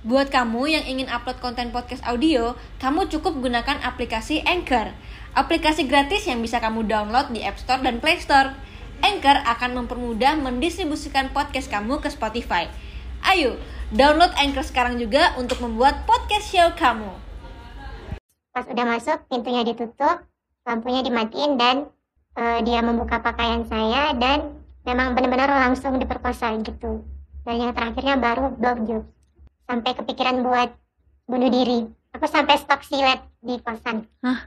Buat kamu yang ingin upload konten podcast audio, kamu cukup gunakan aplikasi Anchor. Aplikasi gratis yang bisa kamu download di App Store dan Play Store. Anchor akan mempermudah mendistribusikan podcast kamu ke Spotify. Ayo, download Anchor sekarang juga untuk membuat podcast show kamu. Pas udah masuk, pintunya ditutup, lampunya dimatiin dan uh, dia membuka pakaian saya dan memang benar-benar langsung diperkosa gitu. Dan yang terakhirnya baru blowjob sampai kepikiran buat bunuh diri. Aku sampai stok silet di kosan. Oke,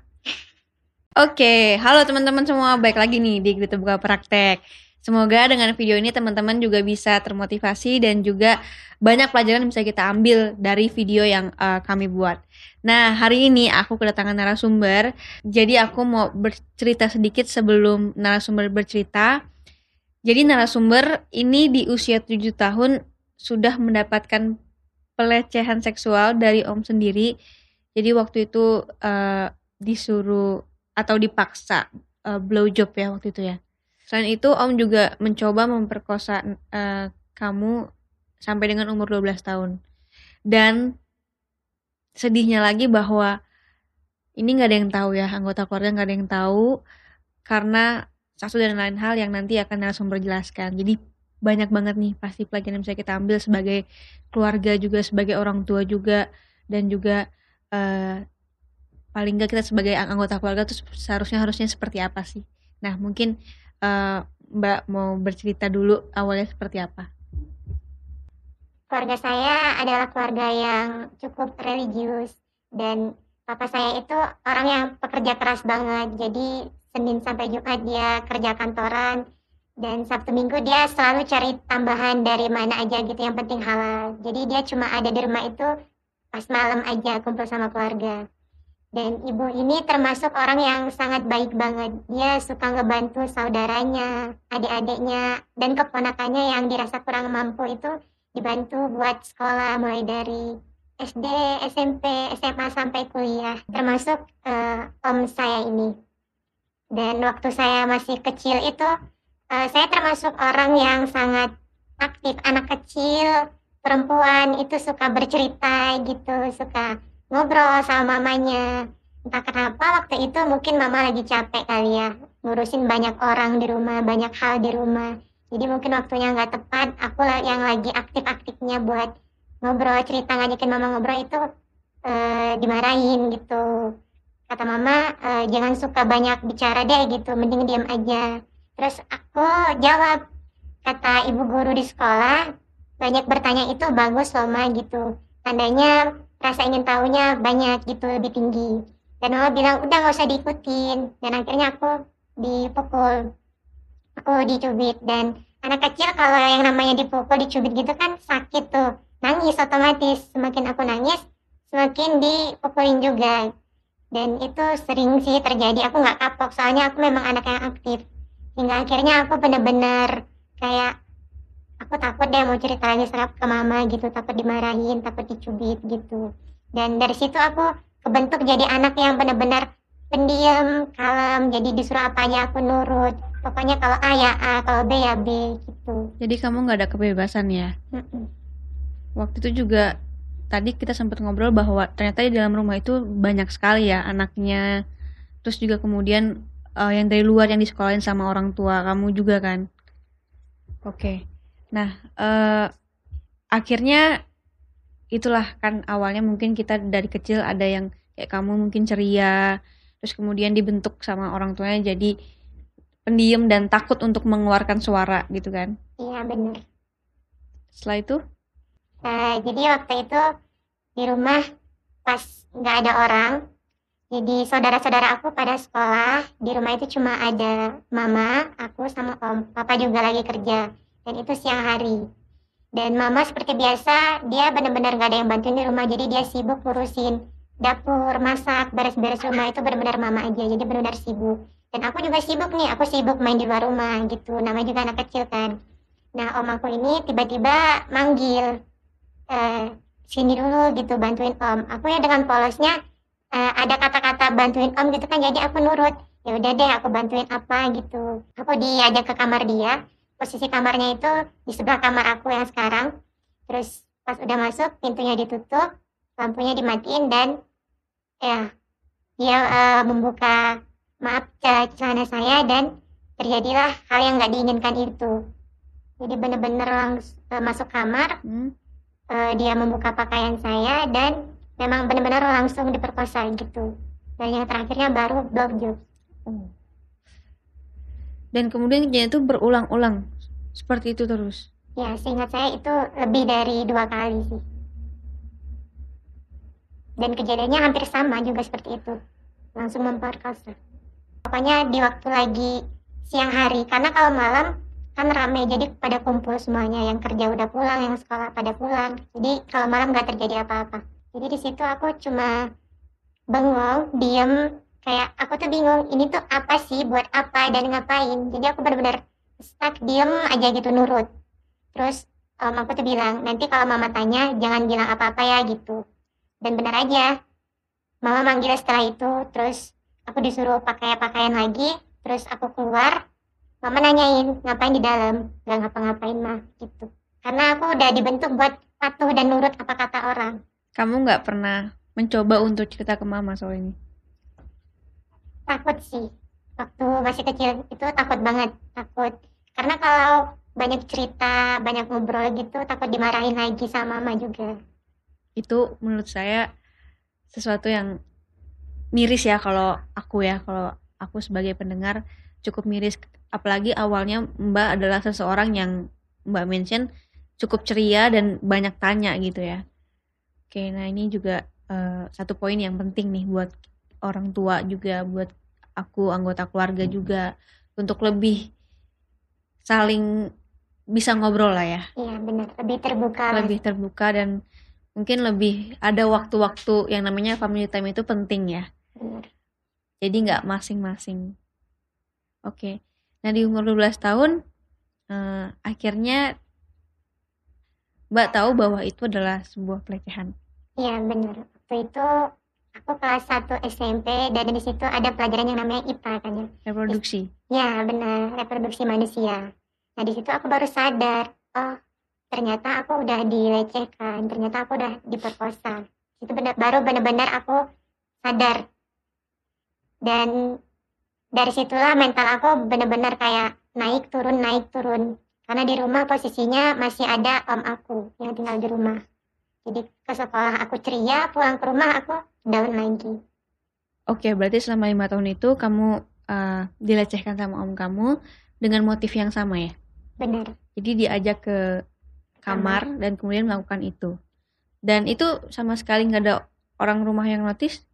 okay. halo teman-teman semua, baik lagi nih di Gitu Buka Praktek. Semoga dengan video ini teman-teman juga bisa termotivasi dan juga banyak pelajaran yang bisa kita ambil dari video yang uh, kami buat. Nah, hari ini aku kedatangan narasumber. Jadi aku mau bercerita sedikit sebelum narasumber bercerita. Jadi narasumber ini di usia 7 tahun sudah mendapatkan pelecehan seksual dari om sendiri. Jadi waktu itu uh, disuruh atau dipaksa uh, blowjob ya waktu itu ya. Selain itu om juga mencoba memperkosa uh, kamu sampai dengan umur 12 tahun. Dan sedihnya lagi bahwa ini nggak ada yang tahu ya anggota keluarga nggak ada yang tahu karena satu dan lain hal yang nanti akan narasumber jelaskan. Jadi banyak banget nih pasti pelajaran yang bisa kita ambil sebagai keluarga juga sebagai orang tua juga dan juga uh, paling nggak kita sebagai anggota keluarga tuh seharusnya harusnya seperti apa sih? Nah mungkin uh, mbak mau bercerita dulu awalnya seperti apa? Keluarga saya adalah keluarga yang cukup religius dan papa saya itu orang yang pekerja keras banget. Jadi Senin sampai Jumat dia kerja kantoran dan Sabtu Minggu dia selalu cari tambahan dari mana aja gitu yang penting halal. Jadi dia cuma ada di rumah itu pas malam aja kumpul sama keluarga. Dan ibu ini termasuk orang yang sangat baik banget. Dia suka ngebantu saudaranya adik-adiknya dan keponakannya yang dirasa kurang mampu itu dibantu buat sekolah mulai dari SD, SMP, SMA sampai kuliah. Termasuk uh, om saya ini. Dan waktu saya masih kecil itu uh, saya termasuk orang yang sangat aktif anak kecil perempuan itu suka bercerita gitu suka ngobrol sama mamanya. Entah kenapa waktu itu mungkin mama lagi capek kali ya ngurusin banyak orang di rumah banyak hal di rumah. Jadi mungkin waktunya nggak tepat aku yang lagi aktif-aktifnya buat ngobrol cerita ngajakin mama ngobrol itu uh, dimarahin gitu. Kata mama uh, jangan suka banyak bicara deh gitu mending diam aja Terus aku jawab, kata ibu guru di sekolah, banyak bertanya itu bagus loh ma gitu. Tandanya rasa ingin tahunya banyak gitu, lebih tinggi. Dan mama bilang, udah gak usah diikutin. Dan akhirnya aku dipukul, aku dicubit. Dan anak kecil kalau yang namanya dipukul, dicubit gitu kan sakit tuh. Nangis otomatis. Semakin aku nangis, semakin dipukulin juga. Dan itu sering sih terjadi. Aku nggak kapok, soalnya aku memang anak yang aktif hingga akhirnya aku bener-bener kayak aku takut deh mau cerita lagi serap ke mama gitu takut dimarahin takut dicubit gitu. Dan dari situ aku kebentuk jadi anak yang bener-bener pendiam kalem jadi disuruh apa aja aku nurut. Pokoknya kalau A ya A kalau B ya B gitu. Jadi kamu nggak ada kebebasan ya? Mm-mm. waktu itu juga tadi kita sempat ngobrol bahwa ternyata di dalam rumah itu banyak sekali ya anaknya. Terus juga kemudian uh, yang dari luar yang disekolahin sama orang tua kamu juga kan? Oke. Okay. nah uh, akhirnya itulah kan awalnya mungkin kita dari kecil ada yang kayak kamu mungkin ceria terus kemudian dibentuk sama orang tuanya jadi pendiam dan takut untuk mengeluarkan suara gitu kan? Iya benar. Setelah itu? Uh, jadi waktu itu di rumah pas nggak ada orang jadi saudara-saudara aku pada sekolah, di rumah itu cuma ada mama, aku sama om. Papa juga lagi kerja. Dan itu siang hari. Dan mama seperti biasa, dia benar-benar gak ada yang bantuin di rumah. Jadi dia sibuk ngurusin dapur, masak, beres-beres rumah itu benar-benar mama aja. Jadi benar-benar sibuk. Dan aku juga sibuk nih, aku sibuk main di luar rumah gitu. Namanya juga anak kecil kan. Nah om aku ini tiba-tiba manggil, eh, sini dulu gitu bantuin om. Aku ya dengan polosnya, uh, ada kata-kata bantuin om gitu kan jadi aku nurut. Ya udah deh aku bantuin apa gitu. Aku diajak ke kamar dia. Posisi kamarnya itu di sebelah kamar aku yang sekarang. Terus pas udah masuk pintunya ditutup lampunya dimatiin dan ya dia uh, membuka maaf celana saya dan terjadilah hal yang nggak diinginkan itu. Jadi benar-benar langsung uh, masuk kamar hmm. uh, dia membuka pakaian saya dan memang benar-benar langsung diperkosa gitu. Dan yang terakhirnya baru blowjob oh. dan kemudian kejadian itu berulang-ulang seperti itu terus? Ya seingat saya itu lebih dari dua kali sih. Dan kejadiannya hampir sama juga seperti itu. Langsung memperkosa. Pokoknya di waktu lagi siang hari. Karena kalau malam kan rame jadi pada kumpul semuanya. Yang kerja udah pulang yang sekolah pada pulang. Jadi kalau malam nggak terjadi apa-apa jadi di situ aku cuma bengong diem kayak aku tuh bingung ini tuh apa sih buat apa dan ngapain. Jadi aku benar-benar stuck diem aja gitu nurut. Terus um, aku tuh bilang nanti kalau mama tanya jangan bilang apa-apa ya gitu. Dan benar aja mama manggil setelah itu terus aku disuruh pakai pakaian lagi terus aku keluar mama nanyain ngapain di dalam? Gak ngapa-ngapain mah gitu. Karena aku udah dibentuk buat patuh dan nurut apa kata orang kamu nggak pernah mencoba untuk cerita ke mama soal ini? Takut sih. Waktu masih kecil itu takut banget. Takut. Karena kalau banyak cerita banyak ngobrol gitu takut dimarahin lagi sama mama juga. Itu menurut saya sesuatu yang miris ya kalau aku ya. Kalau aku sebagai pendengar cukup miris. Apalagi awalnya Mbak adalah seseorang yang Mbak mention cukup ceria dan banyak tanya gitu ya oke nah ini juga uh, satu poin yang penting nih buat orang tua juga buat aku anggota keluarga juga untuk lebih saling bisa ngobrol lah ya. Iya benar, lebih terbuka. Lebih terbuka dan mungkin lebih ada waktu-waktu yang namanya family time itu penting ya. Benar. Jadi nggak masing-masing. Oke. Nah di umur 12 tahun eh, akhirnya Mbak tahu bahwa itu adalah sebuah pelecehan. Iya benar. Waktu itu aku kelas 1 SMP dan di situ ada pelajaran yang namanya IPA kan ya. Reproduksi. Ya benar, reproduksi manusia. Nah di situ aku baru sadar, oh ternyata aku udah dilecehkan, ternyata aku udah diperkosa. Itu benar baru benar-benar aku sadar. Dan dari situlah mental aku benar-benar kayak naik turun naik turun. Karena di rumah posisinya masih ada om aku yang tinggal di rumah. Jadi ke sekolah aku ceria, pulang ke rumah aku down lagi. Oke, berarti selama lima tahun itu kamu uh, dilecehkan sama om kamu dengan motif yang sama ya? Benar. Jadi diajak ke kamar dan kemudian melakukan itu. Dan itu sama sekali nggak ada orang rumah yang notice?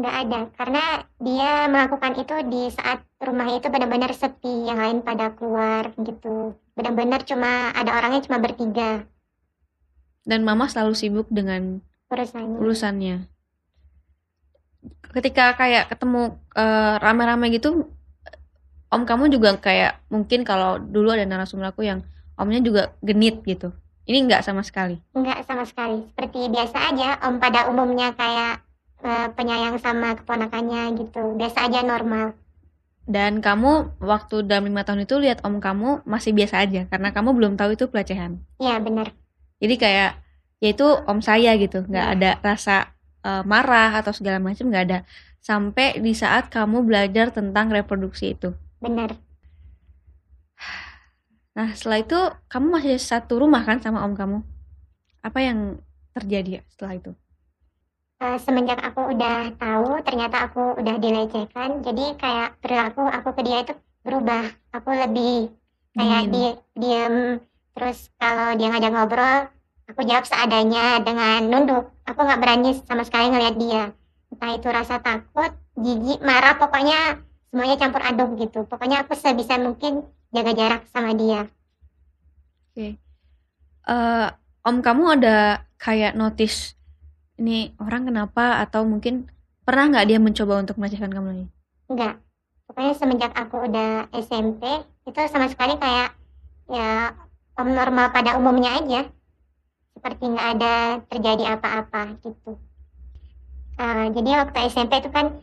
Nggak ada, karena dia melakukan itu di saat rumah itu benar-benar sepi, yang lain pada keluar gitu. Benar-benar cuma ada orangnya cuma bertiga. Dan mama selalu sibuk dengan urusannya. urusannya. Ketika kayak ketemu uh, rame-rame gitu, om kamu juga kayak mungkin kalau dulu ada narasumber aku yang omnya juga genit gitu. Ini enggak sama sekali. Enggak sama sekali. Seperti biasa aja om pada umumnya kayak uh, penyayang sama keponakannya gitu. Biasa aja normal. Dan kamu waktu dalam lima tahun itu lihat om kamu masih biasa aja karena kamu belum tahu itu pelecehan. Iya benar jadi kayak ya itu om saya gitu nggak ya. ada rasa uh, marah atau segala macam nggak ada sampai di saat kamu belajar tentang reproduksi itu Benar. Nah, setelah itu kamu masih satu rumah kan sama om kamu? Apa yang terjadi setelah itu? Uh, semenjak aku udah tahu ternyata aku udah dilecehkan, jadi kayak perilaku aku ke dia itu berubah. Aku lebih kayak di diem, terus kalau dia ngajak ngobrol, aku jawab seadanya dengan nunduk. Aku nggak berani sama sekali ngeliat dia. Entah itu rasa takut, jijik, marah, pokoknya semuanya campur aduk gitu pokoknya aku sebisa mungkin jaga jarak sama dia oke okay. uh, eh, om kamu ada kayak notice ini orang kenapa atau mungkin pernah nggak dia mencoba untuk melecehkan kamu lagi enggak pokoknya semenjak aku udah SMP itu sama sekali kayak ya normal pada umumnya aja seperti nggak ada terjadi apa-apa gitu uh, jadi waktu SMP itu kan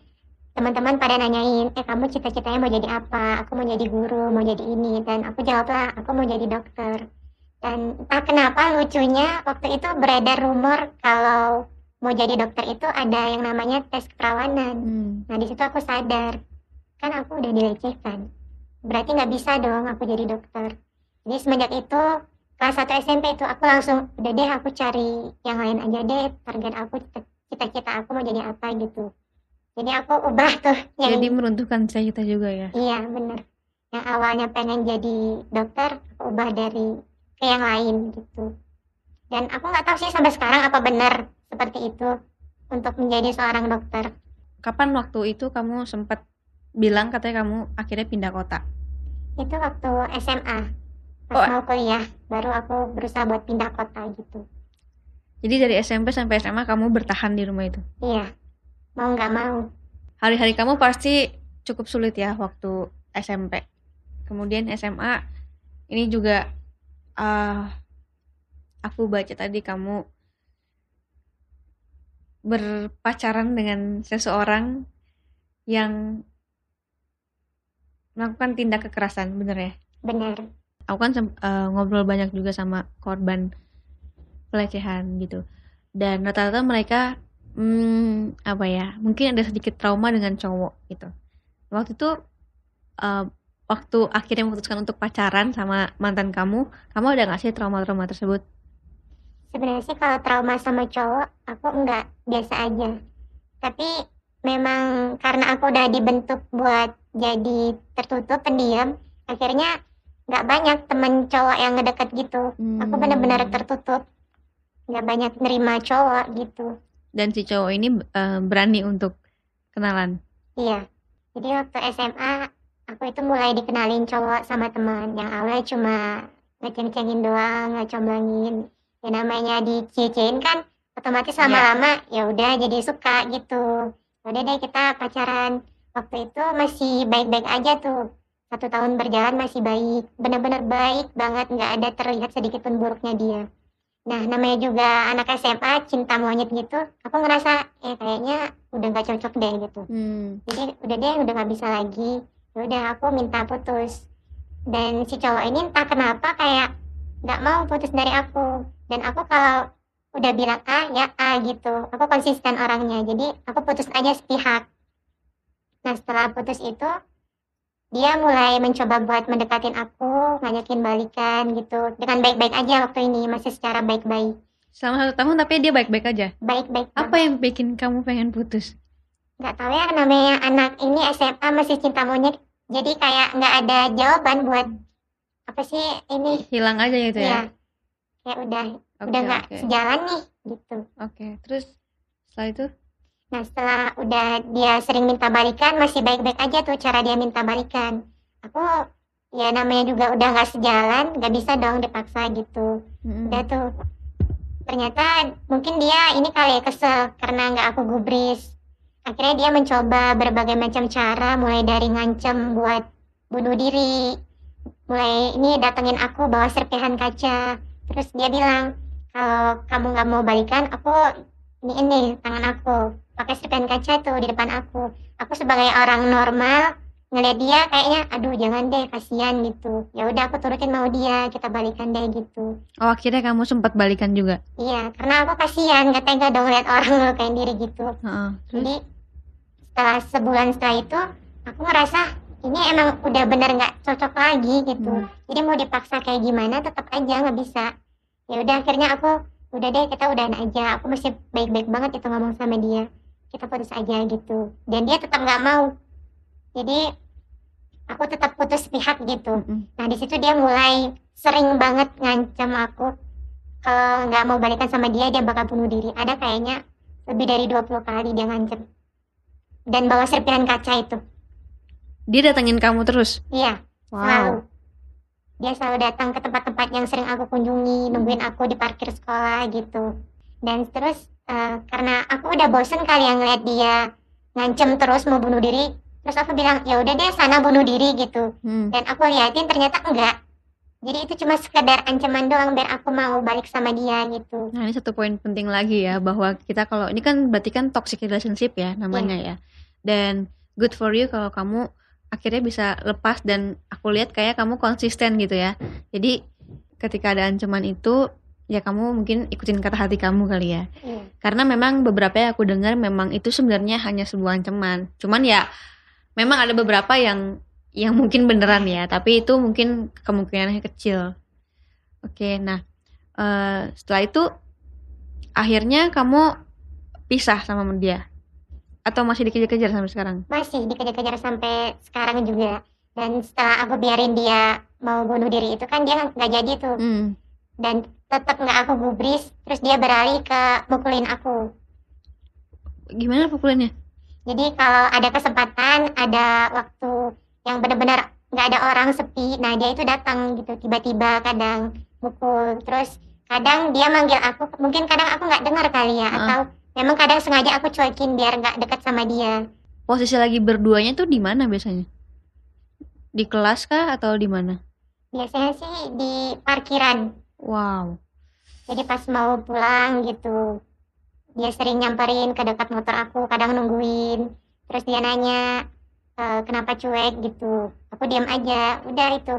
teman-teman pada nanyain eh kamu cita-citanya mau jadi apa aku mau jadi guru mau jadi ini dan aku jawablah aku mau jadi dokter Dan entah kenapa lucunya waktu itu beredar rumor kalau mau jadi dokter itu ada yang namanya tes keperawanan. Hmm. Nah di situ aku sadar, kan aku udah dilecehkan. Berarti nggak bisa dong aku jadi dokter. Jadi semenjak itu kelas 1 SMP itu aku langsung udah deh aku cari yang lain aja deh target aku cita-cita aku mau jadi apa gitu. Jadi aku ubah tuh yang Jadi meruntuhkan cita-cita juga ya. iya bener. Yang awalnya pengen jadi dokter aku ubah dari ke yang lain gitu. Dan aku nggak tahu sih sampai sekarang apa benar seperti itu untuk menjadi seorang dokter. Kapan waktu itu kamu sempat bilang katanya kamu akhirnya pindah kota? Itu waktu SMA pas Oh. mau kuliah baru aku berusaha buat pindah kota gitu. Jadi dari SMP sampai SMA kamu bertahan di rumah itu. Iya mau nggak mau. Hari-hari kamu pasti cukup sulit ya waktu SMP. Kemudian SMA ini juga ah aku baca tadi kamu berpacaran dengan seseorang yang melakukan tindak kekerasan, bener ya? Benar. Aku kan eh, ngobrol banyak juga sama korban pelecehan gitu. Dan rata-rata mereka hmm, apa ya? Mungkin ada sedikit trauma dengan cowok gitu. Waktu itu eh, waktu akhirnya memutuskan untuk pacaran sama mantan kamu, kamu ada nggak sih trauma-trauma tersebut? Sebenarnya sih kalau trauma sama cowok aku enggak biasa aja. Tapi memang karena aku udah dibentuk buat jadi tertutup pendiam, akhirnya nggak banyak temen cowok yang ngedeket gitu. Aku Hmm. benar-benar tertutup, nggak banyak nerima cowok gitu. Dan si cowok ini eh, berani untuk kenalan. Iya. Jadi waktu SMA aku itu mulai dikenalin cowok sama teman yang awalnya cuma ngeceng-cengin doang, ngecomblangin. Ya namanya dicecein kan otomatis Iya. lama-lama ya udah jadi suka gitu. Udah deh kita pacaran. Waktu itu masih baik-baik aja tuh. Satu tahun berjalan masih baik, benar-benar baik banget, nggak ada terlihat sedikit pun buruknya dia. Nah, namanya juga anak SMA, cinta monyet gitu. Aku ngerasa, eh kayaknya udah nggak cocok deh gitu. Hmm. jadi udah deh udah nggak bisa lagi. Ya udah aku minta putus. Dan si cowok ini entah kenapa kayak nggak mau putus dari aku. Dan aku kalau udah bilang A ya A gitu. Aku konsisten orangnya. Jadi aku putus aja sepihak. Nah setelah putus itu dia mulai mencoba buat mendekatin aku ngajakin balikan gitu dengan baik-baik aja waktu ini masih secara baik-baik Selama satu tahun tapi dia baik-baik aja. baik-baik Apa yang bikin kamu pengen putus? nggak tahu ya namanya anak ini SMA masih cinta monyet jadi kayak nggak ada jawaban buat apa sih ini Hilang aja gitu ya ya? kayak udah Oke, udah nggak oke. sejalan nih gitu Oke, terus setelah itu? Nah setelah udah dia sering minta balikan masih baik-baik aja tuh cara dia minta balikan. Aku ya namanya juga udah nggak sejalan nggak bisa dong dipaksa gitu. Mm-mm. udah tuh ternyata mungkin dia ini kali ya kesel karena nggak aku gubris. Akhirnya dia mencoba berbagai macam cara mulai dari ngancem buat bunuh diri mulai ini datengin aku bawa serpihan kaca. Terus dia bilang kalau kamu nggak mau balikan aku ini ini tangan aku pakai serpihan kaca tuh di depan aku aku sebagai orang normal ngeliat dia kayaknya aduh jangan deh kasihan gitu ya udah aku turutin mau dia kita balikan deh gitu Oh, akhirnya kamu sempat balikan juga. Iya, karena aku kasihan, gak tega dong lihat orang ngelukain diri gitu. Heeh. Terus? Jadi setelah sebulan setelah itu, aku ngerasa ini emang udah bener nggak cocok lagi gitu. Hmm. Jadi mau dipaksa kayak gimana, tetap aja nggak bisa. Ya udah akhirnya aku udah deh kita udahan aja. Aku masih baik-baik banget itu ngomong sama dia. Kita putus aja gitu. Dan dia tetap nggak mau. Jadi aku tetap putus pihak gitu. Nah di situ dia mulai sering banget ngancam aku kalau nggak mau balikan sama dia dia bakal bunuh diri. Ada kayaknya lebih dari 20 kali dia ngancam. Dan bawa serpihan kaca itu. Dia datengin kamu terus. Iya, selalu. Dia selalu datang ke tempat-tempat yang sering aku kunjungi, nungguin aku di parkir sekolah gitu. Dan terus eh, karena aku udah bosen kali yang ngeliat dia ngancem terus mau bunuh diri, terus aku bilang ya udah deh sana bunuh diri gitu. Hmm. dan aku liatin ternyata enggak jadi itu cuma sekedar ancaman doang biar aku mau balik sama dia gitu Nah, ini satu poin penting lagi ya bahwa kita kalau ini kan berarti kan toxic relationship ya namanya ya. Dan good for you kalau kamu akhirnya bisa lepas dan aku lihat kayak kamu konsisten gitu ya. Jadi ketika ada ancaman itu ya kamu mungkin ikutin kata hati kamu kali ya. Iya. Karena memang beberapa yang aku dengar memang itu sebenarnya hanya sebuah ancaman. Cuman ya memang ada beberapa yang yang mungkin beneran ya, tapi itu mungkin kemungkinannya kecil. Oke, nah eh, setelah itu akhirnya kamu pisah sama dia atau masih dikejar-kejar sampai sekarang? Masih dikejar-kejar sampai sekarang juga. Dan setelah aku biarin dia mau bunuh diri itu kan dia nggak jadi tuh. Hmm. Dan tetap nggak aku gubris, terus dia beralih ke mukulin aku. Gimana pukulinnya? Jadi kalau ada kesempatan, ada waktu yang benar-benar nggak ada orang sepi, nah dia itu datang gitu tiba-tiba kadang mukul, terus kadang dia manggil aku, mungkin kadang aku nggak dengar kali ya, Heeh. atau memang kadang sengaja aku cuekin biar nggak deket sama dia. Posisi lagi berduanya tuh di mana biasanya? Di kelas kah atau di mana? Biasanya sih di parkiran, Wow. jadi pas mau pulang gitu, dia sering nyamperin ke dekat motor aku, kadang nungguin, terus dia nanya "Eh, kenapa cuek gitu, aku diam aja, udah itu.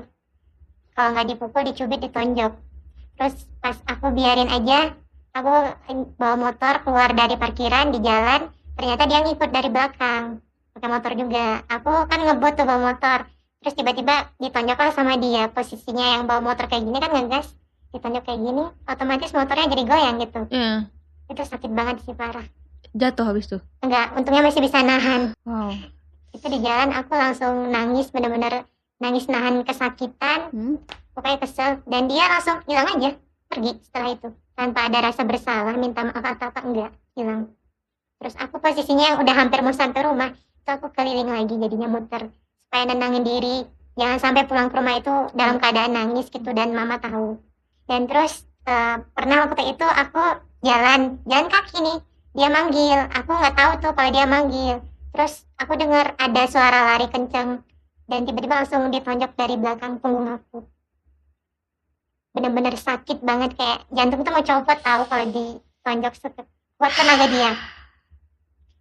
Kalau nggak dipukul, dicubit, ditonjok. Terus pas aku biarin aja, aku bawa motor keluar dari parkiran di jalan, ternyata dia ngikut dari belakang, pakai motor juga. Aku kan ngebut tuh bawa motor, terus tiba-tiba ditonjok sama dia. Posisinya yang bawa motor kayak gini kan ngegas, ditonjok kayak gini, otomatis motornya jadi goyang gitu. Iya. Itu sakit banget sih parah. Jatuh habis tuh. Enggak, untungnya masih bisa nahan. Wow. Itu di jalan aku langsung nangis, bener-bener nangis nahan kesakitan, Hmm. pokoknya kesel. Dan dia langsung hilang aja, pergi setelah itu. Tanpa ada rasa bersalah, minta maaf atau apa, enggak, hilang. Terus aku posisinya yang udah hampir mau sampai rumah, itu aku keliling lagi jadinya muter. Supaya nenangin diri, jangan sampai pulang ke rumah itu dalam keadaan nangis gitu dan mama tahu. Dan terus eh, pernah waktu itu aku jalan, jalan kaki nih, dia manggil, aku nggak tahu tuh kalau dia manggil. Terus aku dengar ada suara lari kenceng dan tiba-tiba langsung ditonjok dari belakang punggung aku. Bener-bener sakit banget kayak jantung tuh mau copot tahu kalau ditonjok sekuat tenaga dia.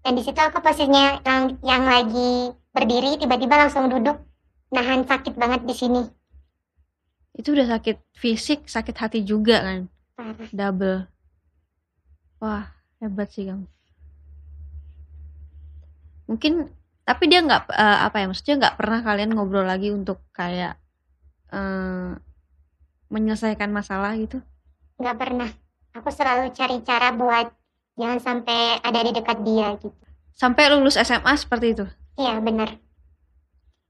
Dan di situ aku posisinya yang, yang lagi berdiri tiba-tiba langsung duduk nahan sakit banget di sini. Itu udah sakit fisik, sakit hati juga kan. Parah. Double. Wah, hebat sih kamu. Mungkin tapi dia nggak eh, apa ya maksudnya nggak pernah kalian ngobrol lagi untuk kayak eh, menyelesaikan masalah gitu. Nggak pernah. Aku selalu cari cara buat jangan sampai ada di dekat dia gitu. Sampai lulus SMA seperti itu. Iya benar.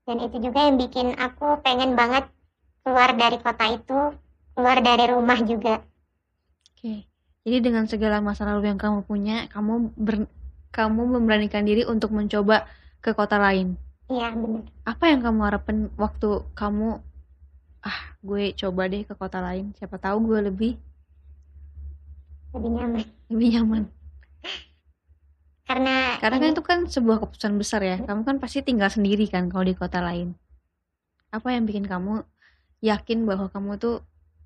Dan itu juga yang bikin aku pengen banget keluar dari kota itu, keluar dari rumah juga. Oke. Jadi dengan segala masa lalu yang kamu punya, kamu ber- kamu memberanikan diri untuk mencoba ke kota lain. Iya benar. Apa yang kamu harapin waktu kamu ah gue coba deh ke kota lain, siapa tahu gue lebih Lebih nyaman. lebih nyaman. Karena Karena kan itu kan sebuah keputusan besar ya. Kamu kan pasti tinggal sendiri kan kalau di kota lain. Apa yang bikin kamu yakin bahwa kamu tuh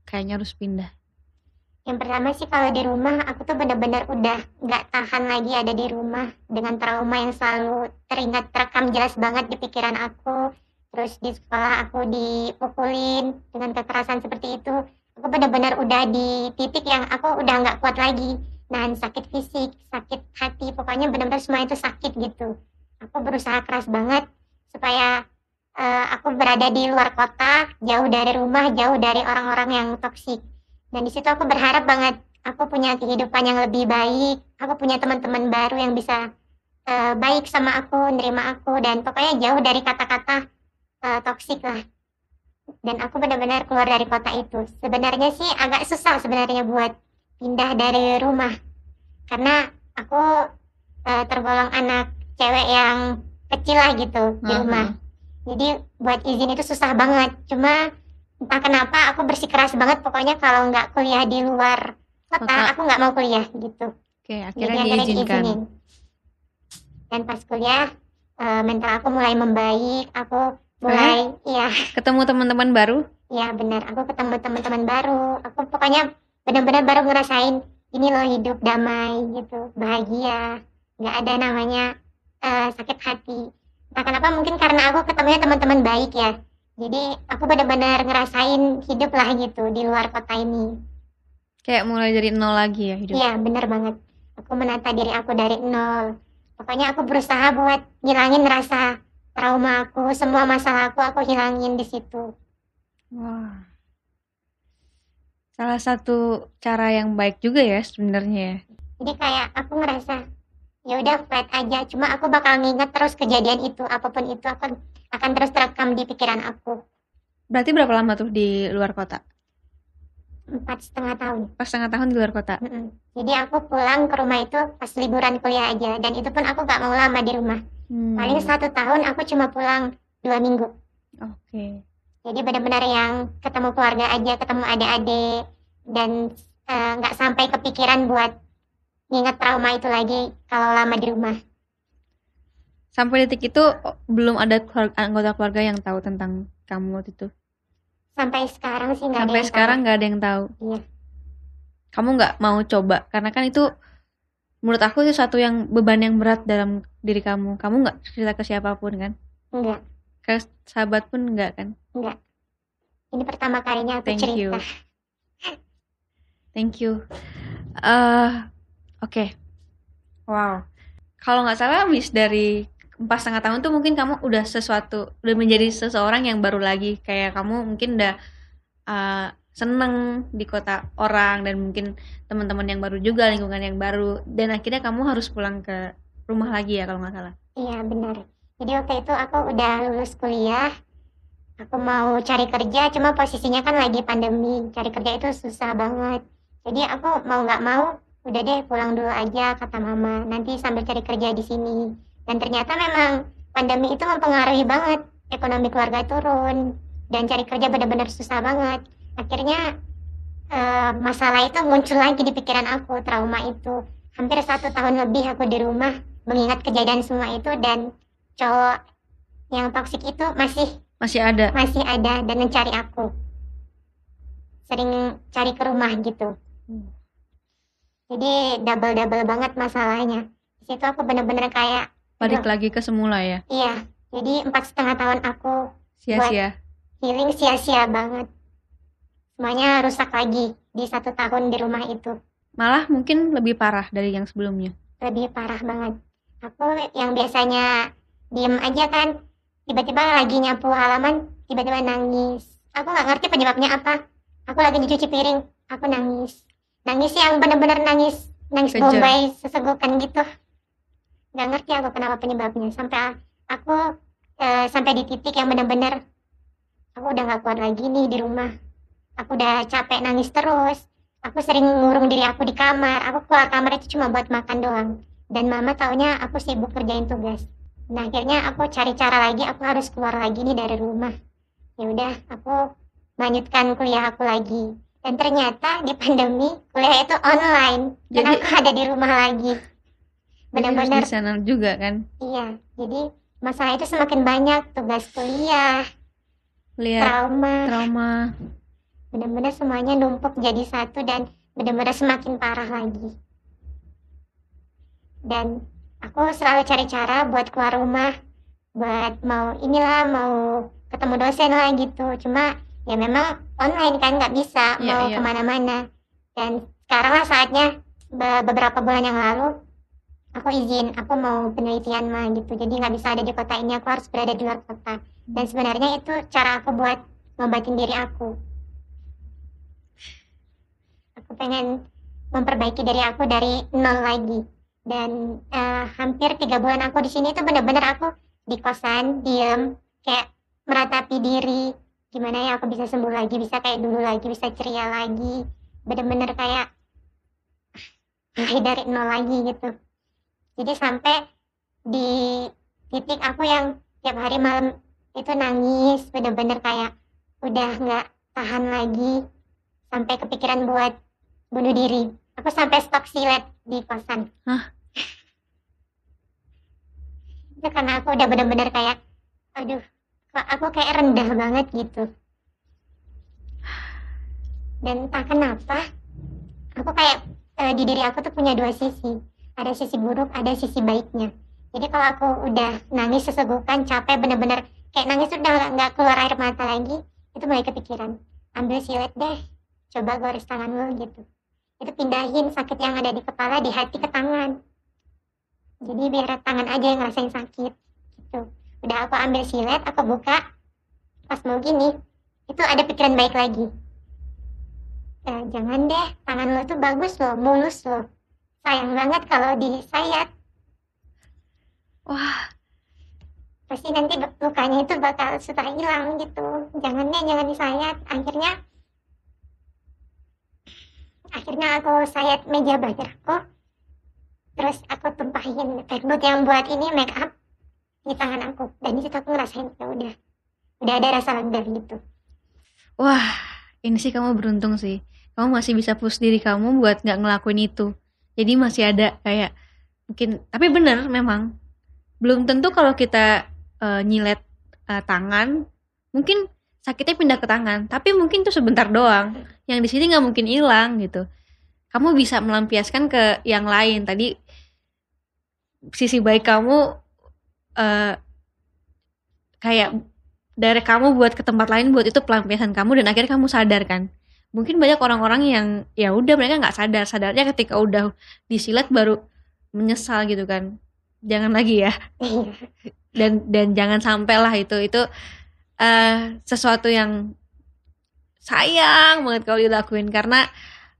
kayaknya harus pindah? yang pertama sih kalau di rumah aku tuh benar-benar udah nggak tahan lagi ada di rumah dengan trauma yang selalu teringat terekam jelas banget di pikiran aku. Terus di sekolah aku dipukulin dengan kekerasan seperti itu. Aku benar-benar udah di titik yang aku udah nggak kuat lagi. Nahan sakit fisik, sakit hati, pokoknya benar-benar semua itu sakit gitu. Aku berusaha keras banget supaya eh, aku berada di luar kota, jauh dari rumah, jauh dari orang-orang yang toksik. Dan di situ aku berharap banget aku punya kehidupan yang lebih baik, aku punya teman-teman baru yang bisa eh, baik sama aku, nerima aku, dan pokoknya jauh dari kata-kata eh, toksik lah. Dan aku benar-benar keluar dari kota itu. Sebenarnya sih agak susah sebenarnya buat pindah dari rumah, karena aku eh, tergolong anak cewek yang kecil lah gitu di rumah. Jadi buat izin itu susah banget. Cuma entah kenapa aku bersikeras banget pokoknya kalau nggak kuliah di luar kota, Kota. aku nggak mau kuliah gitu. Oke, Jadi akhirnya akhirnya diizinkan. diizinin. Dan pas kuliah eh, mental aku mulai membaik, aku mulai iya Ketemu teman-teman baru? iya benar aku ketemu teman-teman baru aku pokoknya benar-benar baru ngerasain ini loh hidup damai gitu bahagia nggak ada namanya eh, sakit hati entah kenapa mungkin karena aku ketemunya teman-teman baik ya Jadi aku benar-benar ngerasain hidup lah gitu di luar kota ini. Kayak mulai dari nol lagi ya hidup. Iya, bener banget. Aku menata diri aku dari nol. Pokoknya aku berusaha buat ngilangin rasa trauma aku, semua masalah aku, aku hilangin di situ. Wah. Salah satu cara yang baik juga ya sebenarnya ya. Jadi kayak aku ngerasa ya udah flat aja, cuma aku bakal nginget terus kejadian itu, apa pun itu akan akan terus terekam di pikiran aku. Berarti berapa lama tuh di luar kota? Empat setengah tahun. Pas setengah tahun di luar kota. Mm-mm. Jadi aku pulang ke rumah itu pas liburan kuliah aja, dan itu pun aku gak mau lama di rumah. Hmm. Paling satu tahun aku cuma pulang dua minggu. Oke. Jadi benar-benar yang ketemu keluarga aja, ketemu adik-adik, dan eh, nggak sampai kepikiran buat nginget trauma itu lagi kalau lama di rumah. Sampai detik itu oh, belum ada keluarga, anggota keluarga yang tahu tentang kamu waktu itu. Sampai sekarang sih nggak ada Sampai yang sekarang nggak ada yang tahu. Iya. Kamu nggak mau coba karena kan itu menurut aku itu satu yang beban yang berat dalam diri kamu. Kamu nggak cerita ke siapa pun kan? Enggak, Ke sahabat pun nggak kan? enggak. Ini pertama kalinya aku Thank cerita. you. Thank you. eh oke. Wow. Kalau nggak salah habis dari empat setengah tahun tuh mungkin kamu udah sesuatu, udah menjadi seseorang yang baru lagi. Kayak kamu mungkin udah eh, seneng di kota orang dan mungkin teman-teman yang baru juga, lingkungan yang baru. Dan akhirnya kamu harus pulang ke rumah lagi ya kalau nggak salah. Iya benar. Jadi waktu itu aku udah lulus kuliah, aku mau cari kerja, cuma posisinya kan lagi pandemi, cari kerja itu susah banget. Jadi aku mau nggak mau, udah deh pulang dulu aja kata mama, nanti sambil cari kerja di sini. Dan ternyata memang pandemi itu mempengaruhi banget, ekonomi keluarga turun, dan cari kerja benar-benar susah banget. Akhirnya eh, masalah itu muncul lagi di pikiran aku, trauma itu. Hampir satu tahun lebih aku di rumah mengingat kejadian semua itu dan cowok yang toksik itu masih Masih ada. masih ada dan mencari aku sering cari ke rumah gitu jadi double double banget masalahnya. Di situ aku bener-bener kayak Balik lagi ke semula ya. iya jadi empat setengah tahun aku Sia-sia. healing sia-sia banget. Semuanya rusak lagi di satu tahun di rumah itu. Malah mungkin lebih parah dari yang sebelumnya. lebih parah banget. Aku yang biasanya diem aja kan tiba-tiba lagi nyapu halaman tiba-tiba nangis. Aku nggak ngerti penyebabnya apa. Aku lagi dicuci piring aku nangis nangis yang bener-bener nangis nangis Kejar. bombay sesegukan gitu. Nggak ngerti aku kenapa penyebabnya. Sampai aku eh, sampai di titik yang bener-bener aku udah nggak kuat lagi nih di rumah. Aku udah capek nangis terus. Aku sering ngurung diri aku di kamar. Aku keluar kamar itu cuma buat makan doang. Dan mama taunya aku sibuk kerjain tugas. Nah akhirnya aku cari cara lagi. Aku harus keluar lagi nih dari rumah. Ya udah aku lanjutkan kuliah aku lagi dan ternyata di pandemi kuliah itu online. Dan Jadi- aku ada di rumah lagi. benar-benar. di sana juga kan. iya jadi masalah itu semakin banyak. Tugas kuliah Lihat trauma. trauma. benar-benar semuanya numpuk jadi satu dan benar-benar semakin parah lagi. Dan aku selalu cari cara buat keluar rumah buat mau inilah mau ketemu dosen lah gitu. Cuma ya memang online kan nggak bisa Iya, mau iya. ke mana-mana. Dan sekarang lah saatnya be- beberapa bulan yang lalu aku izin aku mau penelitian mah gitu. Jadi nggak bisa ada di kota ini aku harus berada di luar kota. Dan sebenarnya itu cara aku buat ngobatin diri aku. Aku pengen memperbaiki diri aku dari nol lagi. Dan eh, hampir tiga bulan aku di sini tuh bener-bener aku di kosan diem kayak meratapi diri gimana ya aku bisa sembuh lagi bisa kayak dulu lagi bisa ceria lagi. Bener-bener kayak mulai dari nol lagi gitu. Jadi sampai di titik aku yang tiap hari malam itu nangis bener-bener kayak udah nggak tahan lagi sampai kepikiran buat bunuh diri. Aku sampai stok silet di kosan. Hah? itu karena aku udah bener-bener kayak aduh aku kayak rendah banget gitu. Dan entah kenapa aku kayak eh, di diri aku tuh punya dua sisi. Ada sisi buruk ada sisi baiknya. Jadi kalau aku udah nangis sesegukan capek bener-bener kayak nangis udah nggak- keluar air mata lagi itu mulai kepikiran. Ambil silet deh coba gores tangan lu gitu. Itu pindahin sakit yang ada di kepala di hati ke tangan. Jadi biar tangan aja yang ngerasain sakit gitu udah aku ambil silet aku buka. Pas mau gini itu ada pikiran baik lagi. Eh, jangan deh tangan lo tuh bagus loh mulus loh. Sayang banget kalau disayat. Wah, pasti nanti lukanya itu bakal suka hilang gitu. Jangan deh jangan disayat. Akhirnya akhirnya aku sayat meja belajar aku. Terus aku tumpahin backboot yang buat ini make up di tangan aku dan di situ aku ngerasain ya udah udah ada rasa lega gitu wah, ini sih kamu beruntung sih. Kamu masih bisa push diri kamu buat nggak ngelakuin itu. Jadi masih ada kayak mungkin, tapi bener memang belum tentu kalau kita eh, nyilet eh, tangan, mungkin sakitnya pindah ke tangan. Tapi mungkin itu sebentar doang. Yang di sini nggak mungkin hilang gitu. Kamu bisa melampiaskan ke yang lain. Tadi sisi baik kamu eh, kayak dari kamu buat ke tempat lain buat itu pelampiasan kamu dan akhirnya kamu sadar kan. Mungkin banyak orang-orang yang ya udah mereka nggak sadar. Sadarnya ketika udah disilet baru menyesal gitu kan. Jangan lagi ya. Dan dan jangan sampai lah itu. Itu eh sesuatu yang sayang banget kalau dilakuin. Karena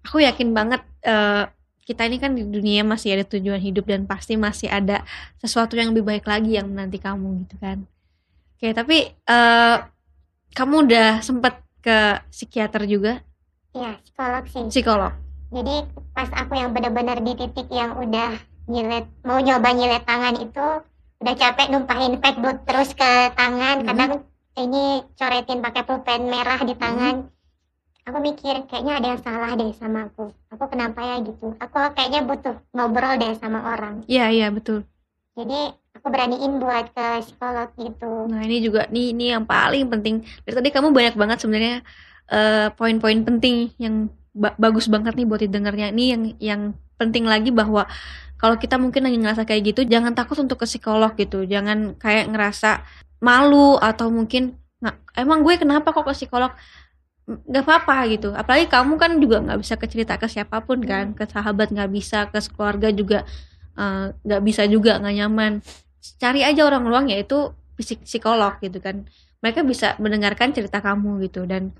aku yakin banget eh, kita ini kan di dunia masih ada tujuan hidup dan pasti masih ada sesuatu yang lebih baik lagi yang menanti kamu gitu kan. Oke tapi eh kamu udah sempet ke psikiater juga? Iya, psikolog sih. Psikolog. Jadi pas aku yang benar-benar di titik yang udah nyilet mau nyoba nyilet tangan itu udah capek numpahin backboot terus ke tangan. Mhm. kadang ini coretin pakai pulpen merah di tangan aku mikir kayaknya ada yang salah deh sama aku aku kenapa ya gitu aku kayaknya butuh ngobrol deh sama orang iya iya betul jadi aku beraniin buat ke psikolog gitu Nah ini juga nih ini yang paling penting. Dari tadi kamu banyak banget sebenarnya eh, poin-poin penting yang ba- bagus banget nih buat didengarnya. Ini yang yang penting lagi bahwa kalau kita mungkin lagi ngerasa kayak gitu, jangan takut untuk ke psikolog gitu. Jangan kayak ngerasa malu atau mungkin nggak emang gue kenapa kok ke psikolog? Gak apa-apa gitu. Apalagi kamu kan juga nggak bisa ke cerita ke siapa pun kan, ke sahabat nggak bisa, ke keluarga juga eh, nggak bisa juga nggak nyaman cari aja orang luang yaitu psik- psikolog gitu kan mereka bisa mendengarkan cerita kamu gitu dan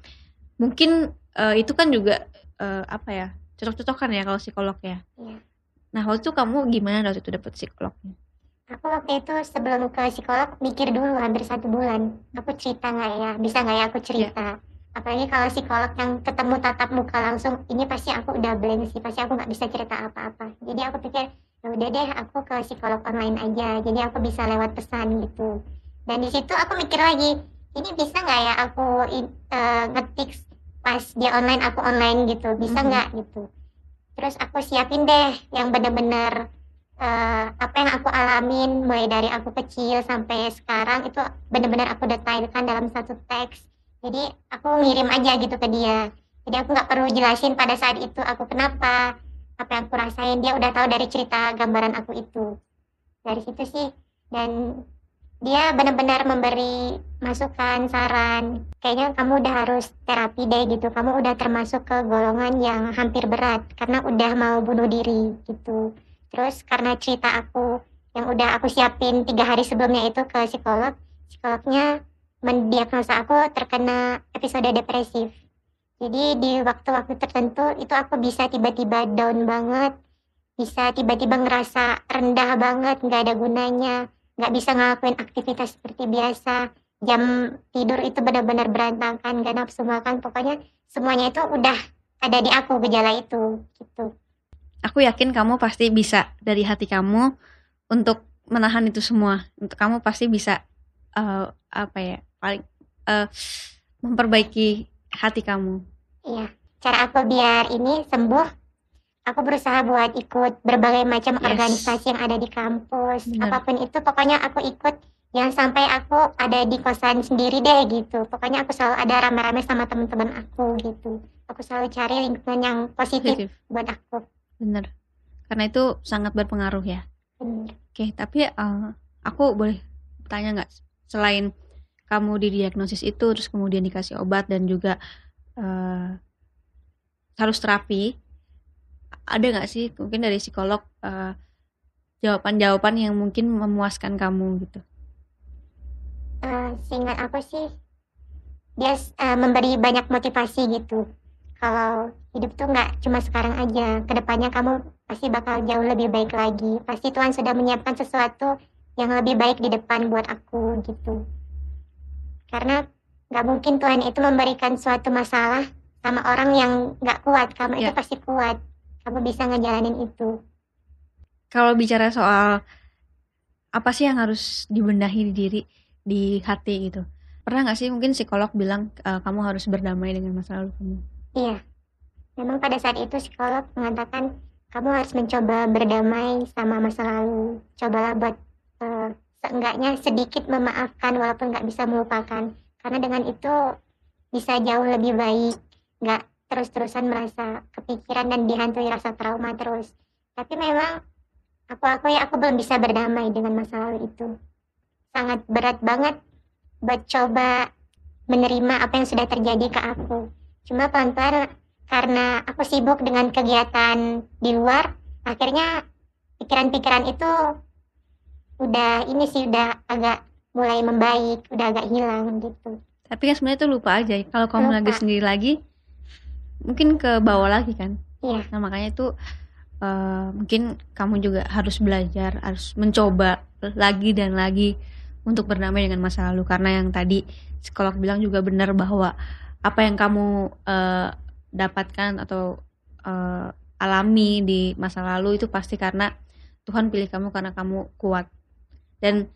mungkin eh, itu kan juga eh, apa ya cocok-cocokan ya kalau psikolog ya Iya. nah waktu itu kamu gimana waktu itu dapet psikolognya Aku waktu itu sebelum ke psikolog mikir dulu hampir satu bulan. Aku cerita nggak ya? Bisa nggak ya aku cerita? Apalagi kalau psikolog yang ketemu tatap muka langsung, ini pasti aku udah blank sih. Pasti aku nggak bisa cerita apa-apa. Jadi aku pikir, ya udah deh aku ke psikolog online aja. Jadi aku bisa lewat pesan gitu. Dan di situ aku mikir lagi, ini bisa nggak ya aku eh, ngetik pas dia online aku online gitu? Bisa Mhm. nggak gitu? Terus aku siapin deh yang bener-bener eh, apa yang aku alamin mulai dari aku kecil sampai sekarang itu benar-benar aku detailkan dalam satu teks jadi aku ngirim aja gitu ke dia. Jadi aku nggak perlu jelasin pada saat itu aku kenapa apa yang aku rasain. Dia udah tahu dari cerita gambaran aku itu. Dari situ sih. Dan dia benar-benar memberi masukan saran. Kayaknya kamu udah harus terapi deh gitu. Kamu udah termasuk ke golongan yang hampir berat karena udah mau bunuh diri gitu. Terus karena cerita aku yang udah aku siapin tiga hari sebelumnya itu ke psikolog, psikolognya mendiagnosa aku terkena episode depresif. Jadi di waktu-waktu tertentu itu aku bisa tiba-tiba down banget, bisa tiba-tiba ngerasa rendah banget, nggak ada gunanya, nggak bisa ngelakuin aktivitas seperti biasa. Jam tidur itu benar-benar berantakan, gak nafsu makan, pokoknya semuanya itu udah ada di aku gejala itu, gitu. aku yakin kamu pasti bisa dari hati kamu untuk menahan itu semua untuk kamu pasti bisa eh, apa ya paling eh, memperbaiki hati kamu Iya, cara aku biar ini sembuh, aku berusaha buat ikut berbagai macam Yes. organisasi yang ada di kampus, Benar. apa pun itu, pokoknya aku ikut. Jangan sampai aku ada di kosan sendiri deh gitu. Pokoknya aku selalu ada rame-rame sama teman-teman aku gitu. Aku selalu cari lingkungan yang positif positif buat aku. bener karena itu sangat berpengaruh ya Bener. Oke, tapi eh, aku boleh tanya nggak selain kamu didiagnosis itu terus kemudian dikasih obat dan juga uh, harus terapi ada nggak sih mungkin dari psikolog jawaban jawaban-jawaban yang mungkin memuaskan kamu gitu? Uh, seingat aku sih dia uh, memberi banyak motivasi gitu. Kalau hidup tuh nggak cuma sekarang aja ke depannya kamu pasti bakal jauh lebih baik lagi. Pasti Tuhan sudah menyiapkan sesuatu yang lebih baik di depan buat aku gitu karena nggak mungkin Tuhan itu memberikan suatu masalah sama orang yang nggak kuat. Kamu ya. itu pasti kuat. Kamu bisa ngejalanin itu. Kalau bicara soal apa sih yang harus dibenahi di diri di hati gitu. Pernah nggak sih mungkin psikolog bilang uh, kamu harus berdamai dengan masa lalu kamu? Iya. Memang pada saat itu psikolog mengatakan kamu harus mencoba berdamai sama masa lalu. Cobalah buat uh, seenggaknya sedikit memaafkan walaupun nggak bisa melupakan. Karena dengan itu bisa jauh lebih baik nggak terus-terusan merasa kepikiran dan dihantui rasa trauma terus. Tapi memang aku aku ya aku belum bisa berdamai dengan masa lalu itu. Sangat berat banget buat coba menerima apa yang sudah terjadi ke aku. Cuma pelan-pelan karena aku sibuk dengan kegiatan di luar akhirnya pikiran-pikiran itu udah ini sih udah agak mulai membaik udah agak hilang gitu. Tapi kan sebenarnya itu lupa aja kalau kamu lupa. lagi sendiri lagi mungkin ke bawah lagi kan? Iya. Nah makanya itu uh, mungkin kamu juga harus belajar harus mencoba lagi dan lagi untuk berdamai dengan masa lalu. Karena yang tadi psikolog bilang juga benar bahwa apa yang kamu uh, dapatkan atau uh, alami di masa lalu itu pasti karena Tuhan pilih kamu karena kamu kuat dan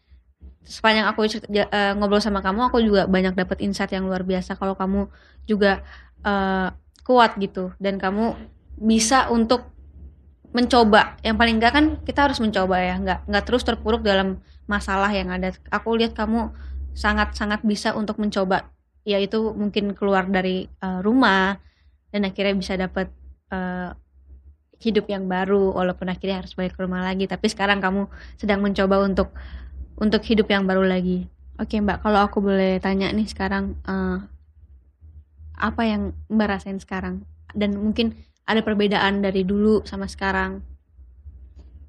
sepanjang aku uh, ngobrol sama kamu aku juga banyak dapat insight yang luar biasa kalau kamu juga uh, kuat gitu. Dan kamu bisa untuk mencoba. Yang paling enggak kan kita harus mencoba ya. Nggak nggak terus terpuruk dalam masalah yang ada. Aku lihat kamu sangat sangat bisa untuk mencoba. Yaitu mungkin keluar dari uh, rumah dan akhirnya bisa dapat hidup yang baru walaupun akhirnya harus balik ke rumah lagi tapi sekarang kamu sedang mencoba untuk untuk hidup yang baru lagi. Oke Mbak, kalau aku boleh tanya nih sekarang uh, apa yang Mbak rasain sekarang dan mungkin ada perbedaan dari dulu sama sekarang?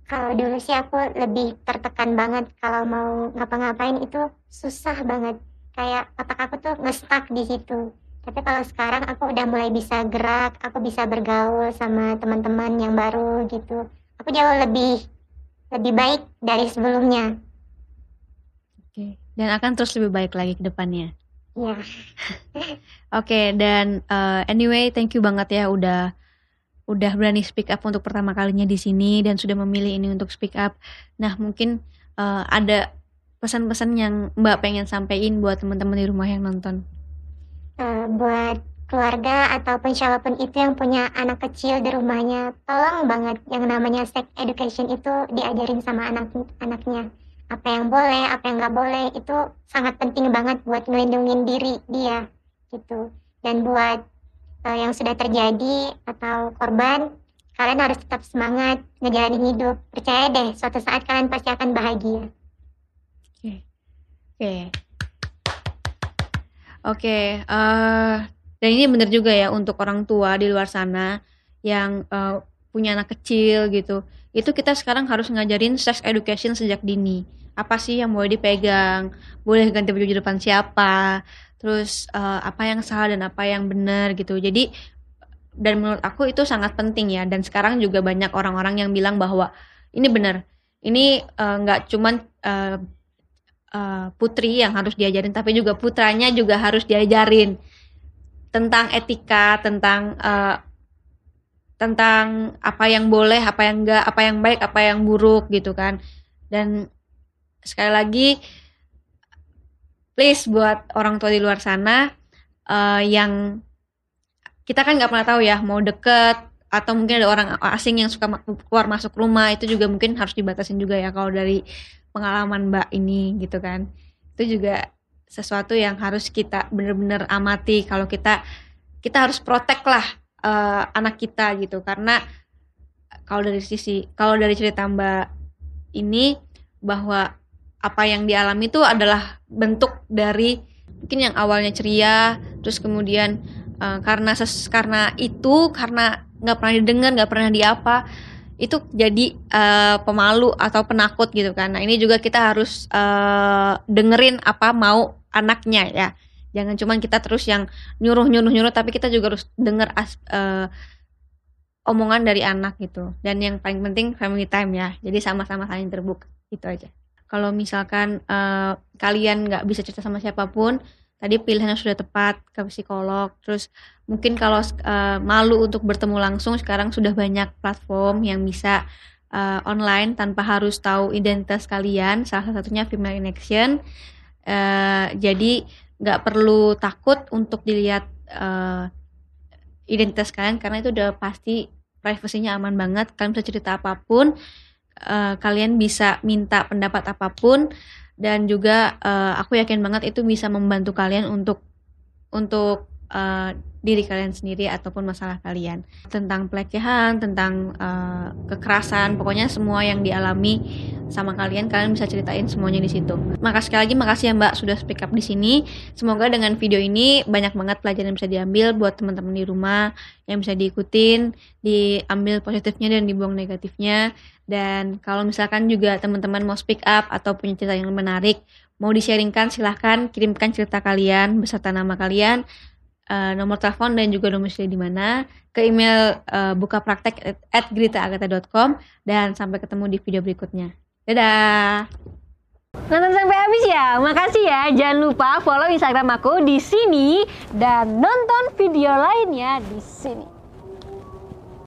Kalau dulu sih aku lebih tertekan banget kalau mau ngapa-ngapain itu susah banget. Kayak otak aku tuh ngestak di situ. Tapi kalau sekarang aku udah mulai bisa gerak, aku bisa bergaul sama teman-teman yang baru gitu. Aku jauh lebih lebih baik dari sebelumnya. Oke, dan akan terus lebih baik lagi ke depannya. Iya. Oke, dan uh, anyway, thank you banget ya udah udah berani speak up untuk pertama kalinya di sini dan sudah memilih ini untuk speak up. Nah, mungkin uh, ada pesan-pesan yang Mbak pengen sampaikan buat teman-teman di rumah yang nonton. Uh, buat keluarga ataupun siapa pun itu yang punya anak kecil di rumahnya, tolong banget yang namanya sex education itu diajarin sama anak-anaknya apa yang boleh apa yang nggak boleh itu sangat penting banget buat ngelindungin diri dia gitu dan buat uh, yang sudah terjadi atau korban kalian harus tetap semangat ngejalanin hidup percaya deh suatu saat kalian pasti akan bahagia oke okay. okay. Oke okay, uh, eh, dan ini benar juga ya untuk orang tua di luar sana yang uh, punya anak kecil gitu. Itu kita sekarang harus ngajarin sex education sejak dini. Apa sih yang boleh dipegang? Boleh ganti baju di depan siapa? Terus uh, apa yang salah dan apa yang benar gitu. Jadi dan menurut aku itu sangat penting ya. Dan sekarang juga banyak orang-orang yang bilang bahwa ini benar. Ini nggak uh, cuman uh, uh, putri yang harus diajarin tapi juga putranya juga harus diajarin tentang etika tentang uh, tentang apa yang boleh, apa yang enggak, apa yang baik, apa yang buruk gitu kan. Dan sekali lagi please buat orang tua di luar sana uh, yang kita kan nggak pernah tahu ya mau deket atau mungkin ada orang asing yang suka keluar masuk rumah itu juga mungkin harus dibatasin juga ya kalau dari pengalaman mbak ini gitu kan. Itu juga sesuatu yang harus kita bener-bener amati kalau kita kita harus protek lah uh, anak kita gitu. Karena kalau dari sisi kalau dari cerita Mbak ini bahwa apa yang dialami itu adalah bentuk dari mungkin yang awalnya ceria terus kemudian uh, karena ses karena itu karena nggak pernah didengar nggak pernah diapa itu jadi uh, pemalu atau penakut gitu kan. Nah ini juga kita harus uh, dengerin apa mau anaknya ya. Jangan cuman kita terus yang nyuruh nyuruh nyuruh tapi kita juga harus denger as, uh, omongan dari anak gitu. Dan yang paling penting family time ya. Jadi sama-sama saling terbuka itu aja. Kalau misalkan uh, kalian nggak bisa cerita sama siapa pun tadi pilihannya sudah tepat ke psikolog. Terus mungkin kalau uh, malu untuk bertemu langsung sekarang sudah banyak platform yang bisa uh, online tanpa harus tahu identitas kalian. Salah satunya female in action. Uh, jadi nggak perlu takut untuk dilihat uh, identitas kalian karena itu udah pasti privasinya aman banget. Kalian bisa cerita apa pun uh, kalian bisa minta pendapat apa pun dan juga uh, aku yakin banget itu bisa membantu kalian untuk untuk uh, diri kalian sendiri ataupun masalah kalian. Tentang pelecehan tentang uh, kekerasan pokoknya semua yang dialami sama kalian kalian bisa ceritain semuanya di situ. Makasih sekali lagi makasih ya mbak sudah speak up di sini. Semoga dengan video ini banyak banget pelajaran yang bisa diambil buat teman-teman di rumah yang bisa diikutin diambil positifnya dan dibuang negatifnya dan kalau misalkan juga teman-teman mau speak up atau punya cerita yang menarik mau di-sharingkan silahkan kirimkan cerita kalian beserta nama kalian uh, nomor telepon dan juga domisili di mana ke email uh, buka praktek at gritaagatha.com dan sampai ketemu di video berikutnya. Dadah. Nonton sampai habis ya. Makasih ya. Jangan lupa follow Instagram aku di sini dan nonton video lainnya di sini.